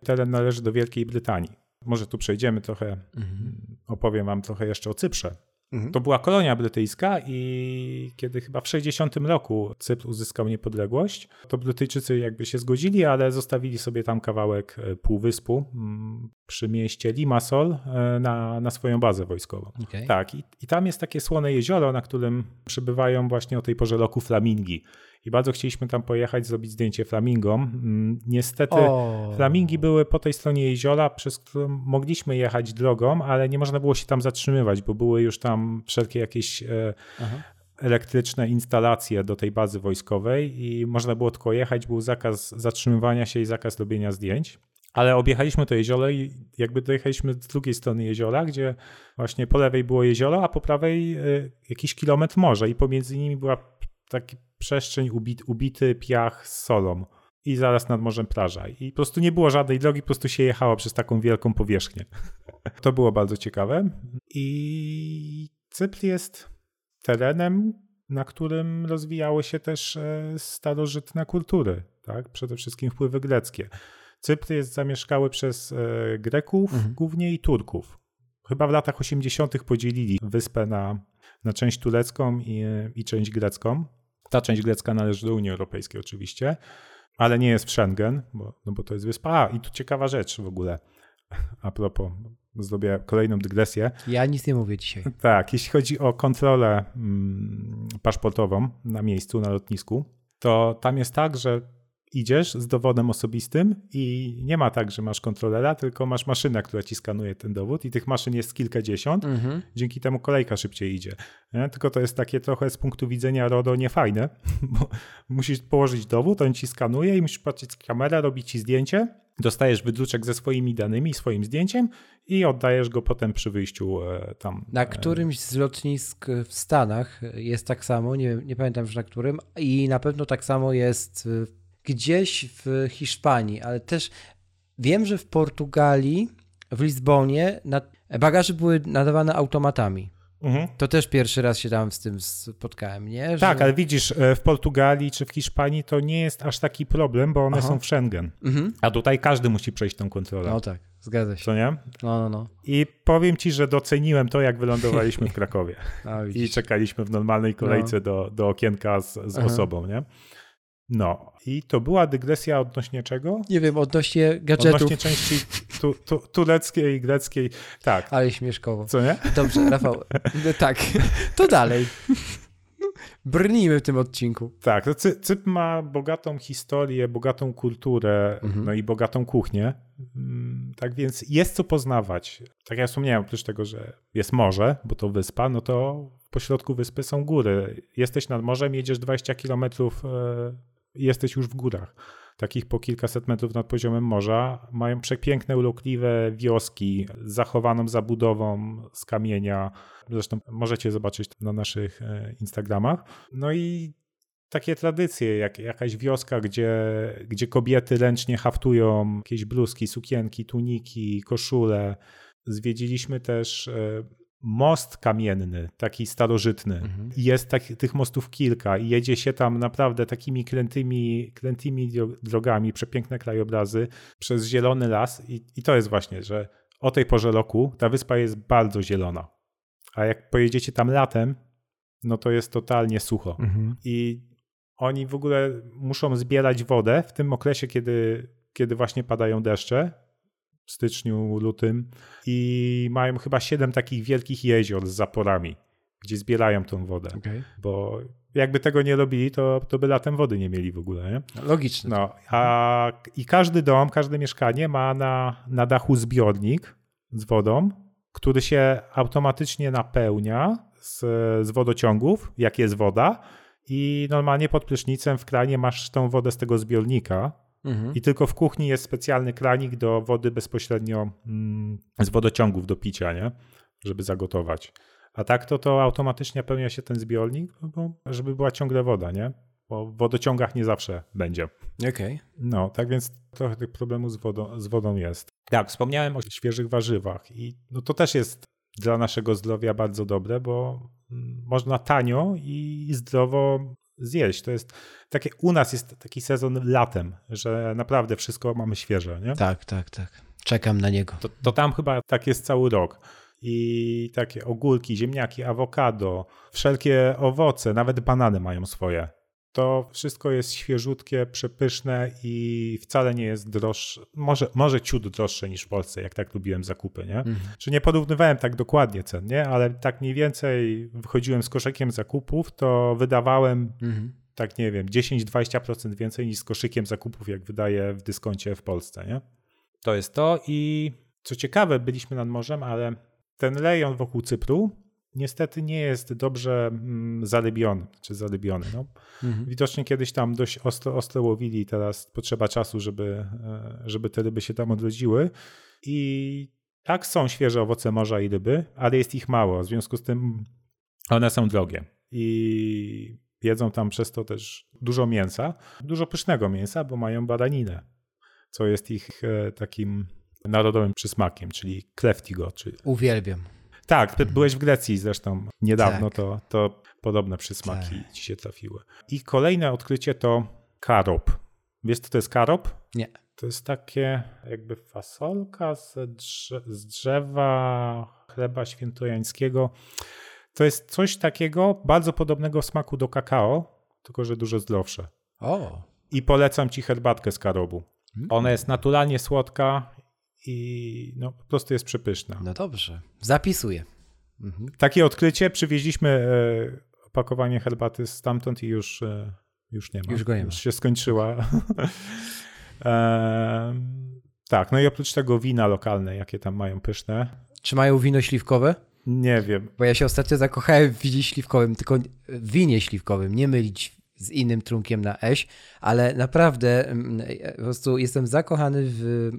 teren należy do Wielkiej Brytanii. Może tu przejdziemy trochę, Mhm. opowiem wam trochę jeszcze o Cyprze. Mhm. To była kolonia brytyjska i kiedy chyba w 60 roku Cypr uzyskał niepodległość, to Brytyjczycy jakby się zgodzili, ale zostawili sobie tam kawałek e, półwyspu mm, przy mieście Limassol e, na, na swoją bazę wojskową. Okej. Tak, i, i tam jest takie słone jezioro, na którym przybywają właśnie o tej porze roku flamingi. I bardzo chcieliśmy tam pojechać, zrobić zdjęcie flamingom. Mm, Niestety O. Flamingi były po tej stronie jeziora, przez którą mogliśmy jechać drogą, ale nie można było się tam zatrzymywać, bo były już tam wszelkie jakieś e, elektryczne instalacje do tej bazy wojskowej i można było tylko jechać, był zakaz zatrzymywania się i zakaz robienia zdjęć. Ale objechaliśmy to jezioro i jakby dojechaliśmy z drugiej strony jeziora, gdzie właśnie po lewej było jezioro, a po prawej e, jakiś kilometr morza i pomiędzy nimi była taki przestrzeń ubit, ubity piach z solą i zaraz nad morzem plaża. I po prostu nie było żadnej drogi, po prostu się jechało przez taką wielką powierzchnię. [LAUGHS] To było bardzo ciekawe. I Cypr jest terenem, na którym rozwijały się też e, starożytne kultury, tak? przede wszystkim wpływy greckie. Cypr jest zamieszkały przez e, Greków Mhm. głównie i Turków. Chyba w latach 80. podzielili wyspę na, na część turecką i, i część grecką. Ta część grecka należy do Unii Europejskiej oczywiście, ale nie jest w Schengen, bo, no bo to jest wyspa. A, i tu ciekawa rzecz w ogóle. A propos, zrobię kolejną dygresję. Ja nic nie mówię dzisiaj. Tak, jeśli chodzi o kontrolę mm, paszportową na miejscu, na lotnisku, to tam jest tak, że idziesz z dowodem osobistym i nie ma tak, że masz kontrolera, tylko masz maszynę, która ci skanuje ten dowód i tych maszyn jest kilkadziesiąt. Mhm. Dzięki temu kolejka szybciej idzie. Nie? Tylko to jest takie trochę z punktu widzenia RODO niefajne, [LAUGHS] bo musisz położyć dowód, on ci skanuje i musisz patrzeć z kamerę, robić ci zdjęcie, dostajesz wydruczek ze swoimi danymi, swoim zdjęciem i oddajesz go potem przy wyjściu e, tam. Na e, którymś z lotnisk w Stanach jest tak samo, nie, nie pamiętam już na którym, i na pewno tak samo jest gdzieś w Hiszpanii, ale też wiem, że w Portugalii, w Lizbonie na, bagaże były nadawane automatami. Mhm. To też pierwszy raz się tam z tym spotkałem, nie? Że... Tak, ale widzisz, e, w Portugalii czy w Hiszpanii to nie jest aż taki problem, bo one Aha. są w Schengen. Mhm. A tutaj każdy musi przejść tą kontrolę. No tak, zgadza się. Co nie? No, no, no. I powiem ci, że doceniłem to, jak wylądowaliśmy w [LAUGHS] Krakowie. A, I czekaliśmy w normalnej kolejce do, do okienka z, z osobą, nie? No, i to była dygresja odnośnie czego? Nie wiem, odnośnie gadżetów, Odnośnie części tu, tu, tureckiej, greckiej. Tak, ale śmieszkowo. co nie? Dobrze, Rafał, tak, to dalej. Brnijmy w tym odcinku. Tak, to Cy, Cypr ma bogatą historię, bogatą kulturę, Mhm. no i bogatą kuchnię. Mm, Tak więc jest co poznawać. Tak jak wspomniałem, oprócz tego, że jest morze, bo to wyspa, no to po środku wyspy są góry. Jesteś nad morzem, jedziesz 20 kilometrów, e, jesteś już w górach. Takich po kilkaset metrów nad poziomem morza. Mają przepiękne, urokliwe wioski z zachowaną zabudową z kamienia. Zresztą możecie zobaczyć na naszych e, Instagramach. No i takie tradycje, jak jakaś wioska, gdzie, gdzie kobiety ręcznie haftują jakieś bluzki, sukienki, tuniki, koszule. Zwiedziliśmy też e, most kamienny, taki starożytny. Mhm. Jest tak, tych mostów kilka i jedzie się tam naprawdę takimi krętymi, krętymi dro- drogami, przepiękne krajobrazy przez zielony las i, i to jest właśnie, że o tej porze roku ta wyspa jest bardzo zielona. A jak pojedziecie tam latem, no to jest totalnie sucho. Mhm. I oni w ogóle muszą zbierać wodę w tym okresie, kiedy, kiedy właśnie padają deszcze, w styczniu, lutym, i mają chyba siedem takich wielkich jezior z zaporami, gdzie zbierają tą wodę. Okay. Bo jakby tego nie robili, to, to by latem wody nie mieli w ogóle. Nie? Logiczne. No, a, I każdy dom, każde mieszkanie ma na, na dachu zbiornik z wodą, który się automatycznie napełnia z, z wodociągów, jak jest woda. I normalnie pod prysznicem w kranie masz tą wodę z tego zbiornika. Mhm. I tylko w kuchni jest specjalny kranik do wody bezpośrednio mm, z wodociągów do picia, nie? żeby zagotować. A tak to, to automatycznie pełnia się ten zbiornik, bo, żeby była ciągle woda, nie? Bo w wodociągach nie zawsze będzie. Okej. Okay. No, tak więc trochę tych problemów z wodą, z wodą jest. Tak, wspomniałem o świeżych warzywach i no to też jest dla naszego zdrowia bardzo dobre, bo mm, można tanio i zdrowo zjeść. To jest takie, u nas jest taki sezon latem, że naprawdę wszystko mamy świeże, nie? Tak, tak, tak. Czekam na niego. To, to tam chyba tak jest cały rok i takie ogórki, ziemniaki, awokado, wszelkie owoce, nawet banany mają swoje. To wszystko jest świeżutkie, przepyszne i wcale nie jest droższe, może, może ciut droższe niż w Polsce, jak tak lubiłem zakupy, nie? Mhm. Czy nie porównywałem tak dokładnie cen, nie? Ale tak mniej więcej wychodziłem z koszykiem zakupów, to wydawałem mhm. tak nie wiem, 10-20% więcej niż z koszykiem zakupów, jak wydaję w dyskoncie w Polsce, nie? To jest to i co ciekawe, byliśmy nad morzem, ale ten rejon wokół Cypru niestety nie jest dobrze mm, zarybiony, czy zarybiony. No. Mhm. Widocznie kiedyś tam dość ostro, ostro łowili i teraz potrzeba czasu, żeby, e, żeby te ryby się tam odrodziły. I tak są świeże owoce morza i ryby, ale jest ich mało, w związku z tym one są drogie. I jedzą tam przez to też dużo mięsa, dużo pysznego mięsa, bo mają baraninę, co jest ich e, takim narodowym przysmakiem, czyli kleftigo. Czyli... Uwielbiam. Tak, byłeś w Grecji zresztą niedawno, tak. to, to podobne przysmaki tak. ci się trafiły. I kolejne odkrycie to karop. Wiesz, co to jest karop? Nie. To jest takie jakby fasolka z, drze z drzewa chleba świętojańskiego. To jest coś takiego bardzo podobnego w smaku do kakao, tylko że dużo zdrowsze. O. I polecam ci herbatkę z karobu. Mm. Ona jest naturalnie słodka i no, po prostu jest przepyszna. No dobrze, zapisuję. Mhm. Takie odkrycie, przywieźliśmy e, opakowanie herbaty stamtąd i już, e, już nie ma. Już go nie ma. Już się skończyła. [LAUGHS] e, tak, no i oprócz tego wina lokalne, jakie tam mają pyszne. Czy mają wino śliwkowe? Nie wiem. Bo ja się ostatnio zakochałem w winie śliwkowym, tylko w winie śliwkowym, nie mylić z innym trunkiem na eś, ale naprawdę mm, po prostu jestem zakochany w,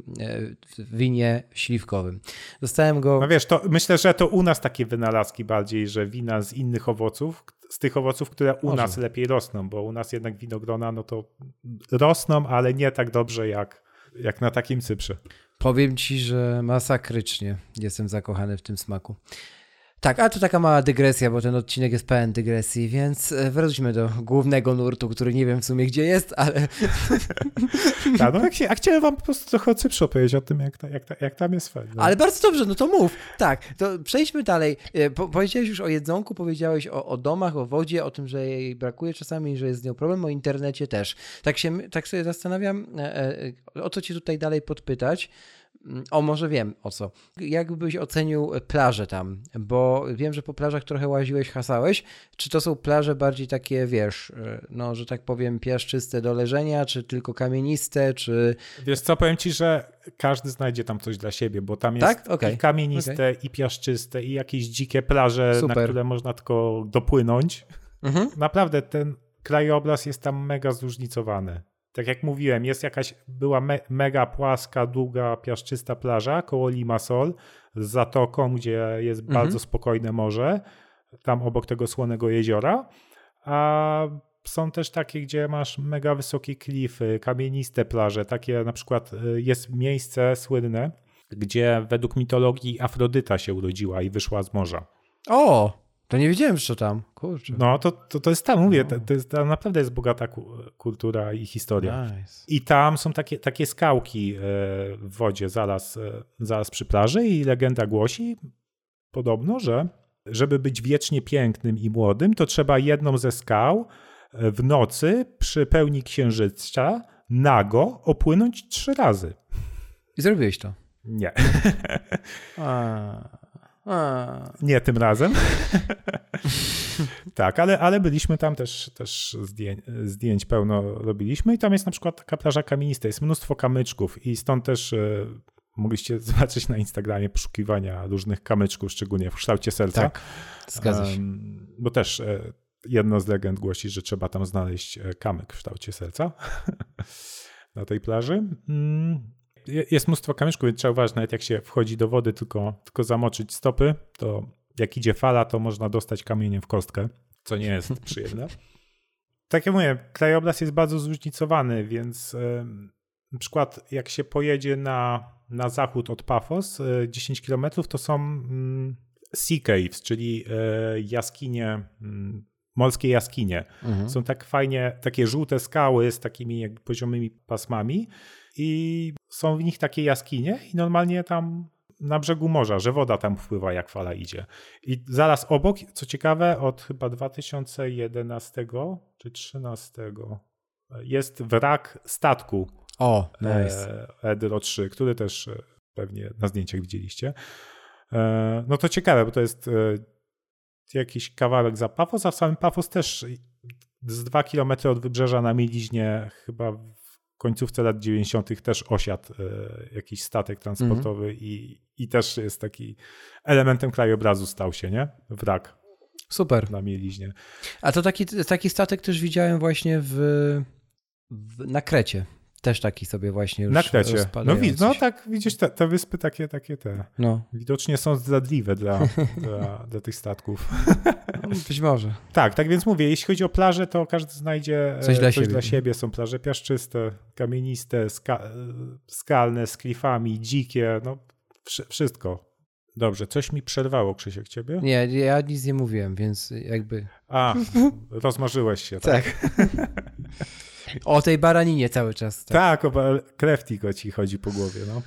w winie śliwkowym. Dostałem go... No wiesz, to myślę, że to u nas takie wynalazki bardziej, że wina z innych owoców, z tych owoców, które u Może. nas lepiej rosną, bo u nas jednak winogrona no to rosną, ale nie tak dobrze jak, jak na takim Cyprze. Powiem ci, że masakrycznie jestem zakochany w tym smaku. Tak, a to taka mała dygresja, bo ten odcinek jest pełen dygresji, więc e, wróćmy do głównego nurtu, który nie wiem w sumie gdzie jest, ale... [LAUGHS] tak, no jak chciałem wam po prostu trochę o Cyprze opowiedzieć o tym, jak, ta, jak, ta, jak tam jest fajnie. Ale bardzo dobrze, no to mów. Tak, to przejdźmy dalej. E, po, powiedziałeś już o jedzonku, powiedziałeś o, o domach, o wodzie, o tym, że jej brakuje czasami, że jest z nią problem, o internecie też. Tak, się, tak sobie zastanawiam, e, o co cię tutaj dalej podpytać, o, może wiem o co. Jak byś ocenił plaże tam? Bo wiem, że po plażach trochę łaziłeś, hasałeś. Czy to są plaże bardziej takie, wiesz, no, że tak powiem, piaszczyste do leżenia, czy tylko kamieniste, czy... Wiesz co, powiem ci, że każdy znajdzie tam coś dla siebie, bo tam jest tak? okay. i kamieniste, okay. i piaszczyste, i jakieś dzikie plaże, Super. na które można tylko dopłynąć. Mhm. Naprawdę ten krajobraz jest tam mega zróżnicowany tak jak mówiłem, jest jakaś, była me, mega płaska, długa, piaszczysta plaża koło Limassol z zatoką, gdzie jest mhm. bardzo spokojne morze, tam obok tego słonego jeziora, a są też takie, gdzie masz mega wysokie klify, kamieniste plaże, takie na przykład y, jest miejsce słynne, gdzie według mitologii Afrodyta się urodziła i wyszła z morza. O! To nie wiedziałem, co tam. Kurczę. No, to, to, to jest tam, mówię, no. to, to jest, tam naprawdę jest bogata kultura i historia. Nice. I tam są takie, takie skałki e, w wodzie zaraz, e, zaraz przy plaży i legenda głosi podobno, że żeby być wiecznie pięknym i młodym, to trzeba jedną ze skał e, w nocy przy pełni księżyca nago opłynąć trzy razy. I zrobiłeś to? Nie. A. A. Nie tym razem. [LAUGHS] tak, ale, ale byliśmy tam też, też zdjęć, zdjęć pełno robiliśmy i tam jest na przykład taka plaża kamienista, jest mnóstwo kamyczków i stąd też e, mogliście [LAUGHS] zobaczyć na Instagramie poszukiwania różnych kamyczków, szczególnie w kształcie serca. Tak, zgadza się. Um, bo też e, jedno z legend głosi, że trzeba tam znaleźć e, kamyk w kształcie serca [LAUGHS] na tej plaży. Jest mnóstwo kamyczków, więc trzeba uważać, nawet jak się wchodzi do wody, tylko, tylko zamoczyć stopy, to jak idzie fala, to można dostać kamieniem w kostkę, co nie jest [LAUGHS] przyjemne. Tak jak mówię, krajobraz jest bardzo zróżnicowany, więc na przykład jak się pojedzie na, na zachód od Pafos, 10 e, km, to są mm, sea caves, czyli e, jaskinie, mm, morskie jaskinie. Mhm. Są tak fajnie, takie żółte skały z takimi poziomymi pasmami i są w nich takie jaskinie i normalnie tam na brzegu morza, że woda tam wpływa jak fala idzie. I zaraz obok, co ciekawe, od chyba 2011 czy 2013 jest wrak statku. O, nice. Edro 3, który też e, pewnie na zdjęciach widzieliście. E, no to ciekawe, bo to jest e, jakiś kawałek za Pafos, a w samym Pafos też z dwa kilometry od wybrzeża na mieliźnie chyba końcówce lat 90. też osiadł e, jakiś statek transportowy mm. i, i też jest taki elementem krajobrazu stał się, nie? Wrak. Super. Na mieliźnie. A to taki, taki statek też widziałem właśnie w, w na Krecie. Też taki sobie właśnie już Na Krecie. No, no tak, widzisz, te, te, wyspy takie, takie te. No. Widocznie są zdradliwe dla, [LAUGHS] dla, dla tych statków. Być może. Tak, tak więc mówię, jeśli chodzi o plaże, to każdy znajdzie coś, dla, coś siebie. dla siebie. Są plaże piaszczyste, kamieniste, ska skalne, z klifami, dzikie, no wszystko. Dobrze, coś mi przerwało, Krzysiek, ciebie? Nie, ja nic nie mówiłem, więc jakby... A, rozmarzyłeś się, tak? tak. [LAUGHS] O tej baraninie cały czas. Tak, tak o krew tylko ci chodzi po głowie, no.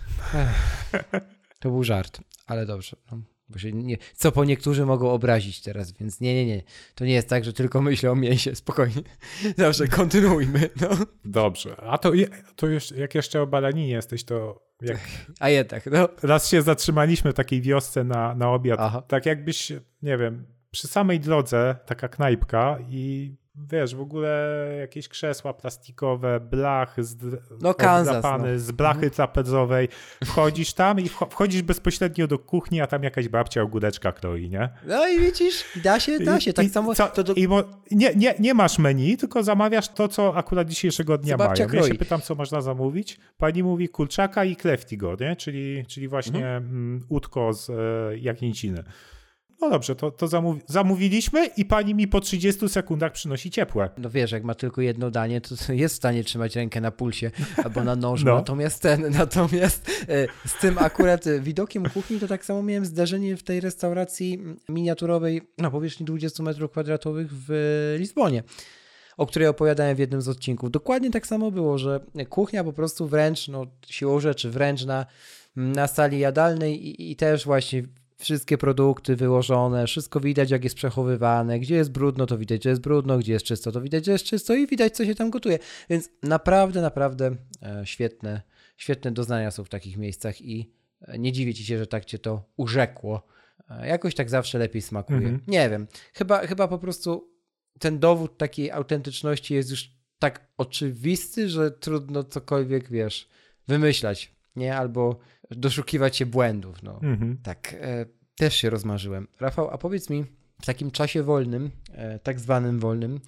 To był żart, ale dobrze. No. Bo się nie, co po niektórzy mogą obrazić teraz, więc nie, nie, nie. To nie jest tak, że tylko myślę o mięsie, spokojnie. [LAUGHS] Dobrze, kontynuujmy. No. Dobrze. A to, to już, jak jeszcze o balaninie jesteś, to jak... A jednak, no. Raz się zatrzymaliśmy w takiej wiosce na, na obiad. Aha. Tak jakbyś, nie wiem, przy samej drodze taka knajpka i wiesz, w ogóle jakieś krzesła plastikowe, blachy z, no, Kansas, no. z blachy mhm. trapezowej. Wchodzisz tam i wchodzisz bezpośrednio do kuchni, a tam jakaś babcia ogóreczka kroi, nie? No i widzisz, da się, da się, tak I, samo. Co, do... i mo, nie, nie, nie masz menu, tylko zamawiasz to, co akurat dzisiejszego dnia mają. Kroi. Ja się pytam, co można zamówić. Pani mówi kurczaka i kleftigo, nie? Czyli, czyli właśnie mhm. Mm, udko z e, jagnięciny. No dobrze, to, to zamówi zamówiliśmy i pani mi po 30 sekundach przynosi ciepłe. No wiesz, jak ma tylko jedno danie, to [LAUGHS] jest w stanie trzymać rękę na pulsie albo na nożu. No. Natomiast ten, [LAUGHS] natomiast e, z tym akurat widokiem kuchni to tak samo miałem zdarzenie w tej restauracji miniaturowej na powierzchni 20 metrów kwadratowych w Lizbonie o której opowiadałem w jednym z odcinków. Dokładnie tak samo było, że kuchnia po prostu wręcz, no siłą rzeczy, wręcz na, na sali jadalnej i, i też właśnie wszystkie produkty wyłożone, wszystko widać, jak jest przechowywane, gdzie jest brudno, to widać, że jest brudno, gdzie jest czysto, to widać, że jest czysto i widać, co się tam gotuje. Więc naprawdę, naprawdę e, świetne, świetne doznania są w takich miejscach i e, nie dziwię ci się, że tak cię to urzekło. E, jakoś tak zawsze lepiej smakuje. Mhm. Nie wiem, chyba, chyba po prostu ten dowód takiej autentyczności jest już tak oczywisty, że trudno cokolwiek, wiesz, wymyślać, nie? Albo doszukiwać się błędów. No. Mhm. Tak, e, też się rozmarzyłem. Rafał, a powiedz mi, w takim czasie wolnym, e, tak zwanym wolnym,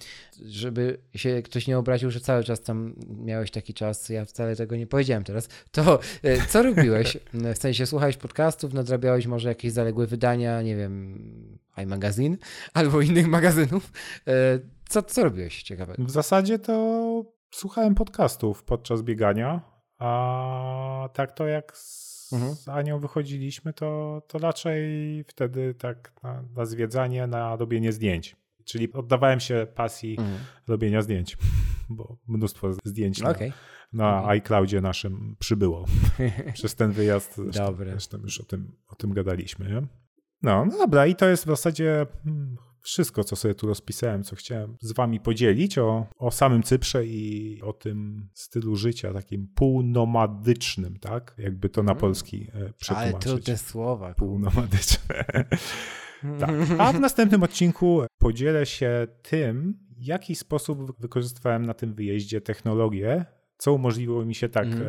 żeby się ktoś nie obraził, że cały czas tam miałeś taki czas, ja wcale tego nie powiedziałem teraz, to e, co [LAUGHS] robiłeś? W sensie słuchałeś podcastów, nadrabiałeś może jakieś zaległe wydania, nie wiem, iMagazine [LAUGHS] albo innych magazynów. E, co, co robiłeś ciekawego? W zasadzie to słuchałem podcastów podczas biegania, a tak to jak mhm. z Anią wychodziliśmy, to, to raczej wtedy tak na, na zwiedzanie, na robienie zdjęć. Czyli oddawałem się pasji mhm. robienia zdjęć, [LAUGHS] bo mnóstwo zdjęć okay. na, na mhm. iCloudzie naszym przybyło [LAUGHS] przez ten wyjazd. Zresztą, zresztą już o tym, o tym gadaliśmy. Nie? No, no dobra, i to jest w zasadzie hmm, wszystko, co sobie tu rozpisałem, co chciałem z wami podzielić o, o samym Cyprze i o tym stylu życia takim półnomadycznym, tak? Jakby to na polski e, przetłumaczyć. Ale trudne słowa. Półnomadyczne. [LAUGHS] tak. A w następnym odcinku podzielę się tym, w jaki sposób wykorzystywałem na tym wyjeździe technologię, co umożliwiło mi się tak mm.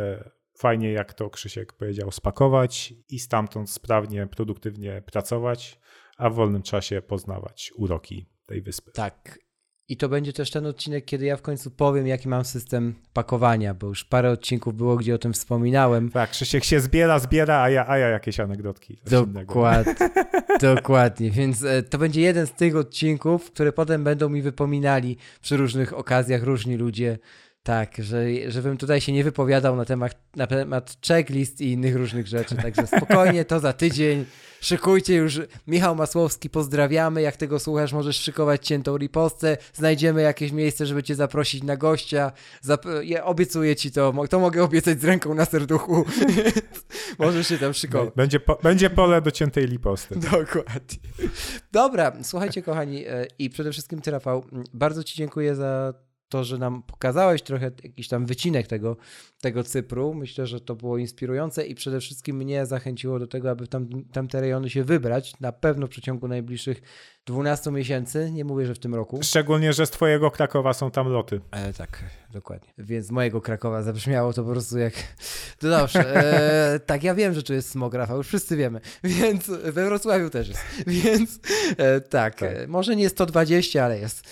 fajnie, jak to Krzysiek powiedział, spakować i stamtąd sprawnie, produktywnie pracować, a w wolnym czasie poznawać uroki tej wyspy. Tak. I to będzie też ten odcinek, kiedy ja w końcu powiem, jaki mam system pakowania, bo już parę odcinków było, gdzie o tym wspominałem. Tak, Krzysiek się zbiera, zbiera, a ja, a ja jakieś anegdotki. Dokładnie, [LAUGHS] dokładnie. Więc e, to będzie jeden z tych odcinków, które potem będą mi wypominali przy różnych okazjach różni ludzie, tak, że, żebym tutaj się nie wypowiadał na temat, na temat checklist i innych różnych rzeczy, także spokojnie, to za tydzień. Szykujcie już, Michał Masłowski, pozdrawiamy, jak tego słuchasz, możesz szykować ciętą ripostę, znajdziemy jakieś miejsce, żeby cię zaprosić na gościa, Zap ja obiecuję ci to, to mogę obiecać z ręką na serduchu, [LAUGHS] możesz się tam szykować. Będzie, po, będzie pole do ciętej riposty. Dokładnie. Dobra, słuchajcie kochani e, i przede wszystkim ty Rafał, bardzo ci dziękuję za to, że nam pokazałeś trochę jakiś tam wycinek tego, tego Cypru. Myślę, że to było inspirujące i przede wszystkim mnie zachęciło do tego, aby tam, tamte rejony się wybrać. Na pewno w przeciągu najbliższych 12 miesięcy. Nie mówię, że w tym roku. Szczególnie, że z twojego Krakowa są tam loty. E, tak, dokładnie. Więc z mojego Krakowa zabrzmiało to po prostu jak... To dobrze. E, [LAUGHS] tak, ja wiem, że tu jest smog, Rafał, już wszyscy wiemy. Więc we Wrocławiu też jest. [LAUGHS] Więc e, tak, tak. E, może nie 120, ale jest. [LAUGHS]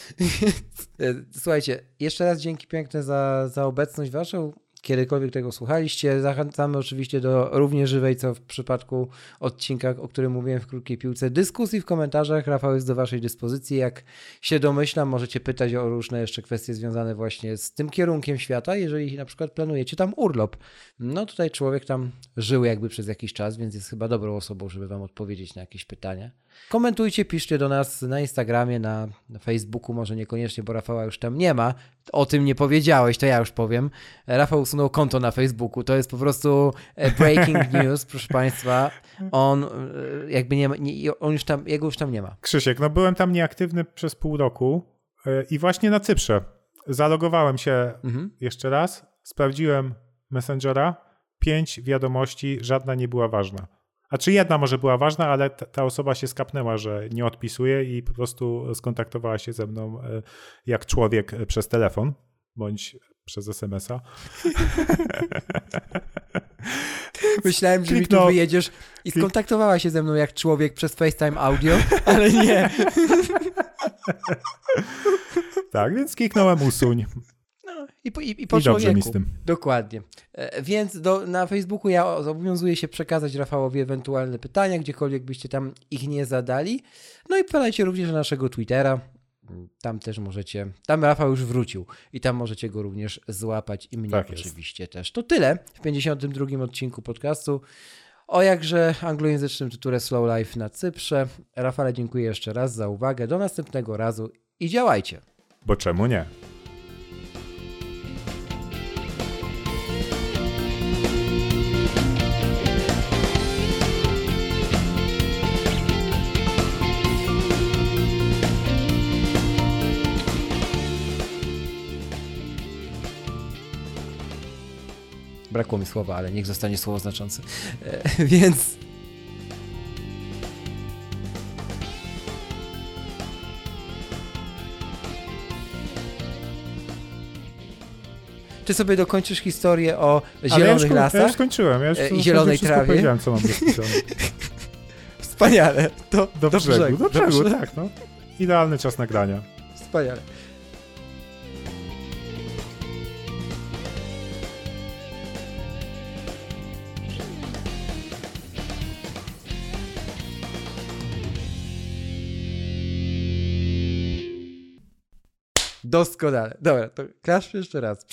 E, słuchajcie, jeszcze raz dzięki piękne za, za obecność waszą kiedykolwiek tego słuchaliście. Zachęcamy oczywiście do równie żywej, co w przypadku odcinka, o którym mówiłem w krótkiej piłce, dyskusji w komentarzach. Rafał jest do Waszej dyspozycji. Jak się domyślam, możecie pytać o różne jeszcze kwestie związane właśnie z tym kierunkiem świata, jeżeli na przykład planujecie tam urlop. No tutaj człowiek tam żył jakby przez jakiś czas, więc jest chyba dobrą osobą, żeby Wam odpowiedzieć na jakieś pytania. Komentujcie, piszcie do nas na Instagramie, na, Facebooku, może niekoniecznie, bo Rafała już tam nie ma. O tym nie powiedziałeś, to ja już powiem. Rafał usunął konto na Facebooku. To jest po prostu e, breaking [LAUGHS] news, proszę Państwa. On e, jakby nie ma, nie, on już tam, jego już tam nie ma. Krzysiek, no byłem tam nieaktywny przez pół roku e, i właśnie na Cyprze. Zalogowałem się mhm. jeszcze raz, sprawdziłem Messengera, pięć wiadomości, żadna nie była ważna. A czy jedna może była ważna, ale ta, osoba się skapnęła, że nie odpisuje i po prostu skontaktowała się ze mną e, jak człowiek e, przez telefon bądź przez SMS-a. [LAUGHS] Myślałem, że Kliknął. mi tu wyjedziesz i skontaktowała się ze mną jak człowiek przez FaceTime audio, [LAUGHS] ale nie. tak, więc kliknąłem usuń. I, i, i po I dobrze mi z tym. Dokładnie. E, więc do, na Facebooku ja zobowiązuję się przekazać Rafałowi ewentualne pytania, gdziekolwiek byście tam ich nie zadali. No i podajcie również na naszego Twittera. Tam też możecie, tam Rafał już wrócił i tam możecie go również złapać i mnie tak oczywiście jest. też. To tyle w 52 odcinku podcastu o jakże anglojęzycznym tytule Slow Life na Cyprze. Rafale, dziękuję jeszcze raz za uwagę. Do następnego razu i działajcie. Bo czemu nie? Brakło mi słowa, ale niech zostanie słowo znaczące. E, [LAUGHS] więc. Czy sobie dokończysz historię o zielonych ja lasach? Ja już skończyłem. Ja już e, I zielonej trawie. powiedziałem, co mam [LAUGHS] Wspaniale. To, do, do brzegu. brzegu. Do brzegu, tak. No. Idealny czas nagrania. Wspaniale. Doskonale. Dobra, to klaszcz jeszcze raz.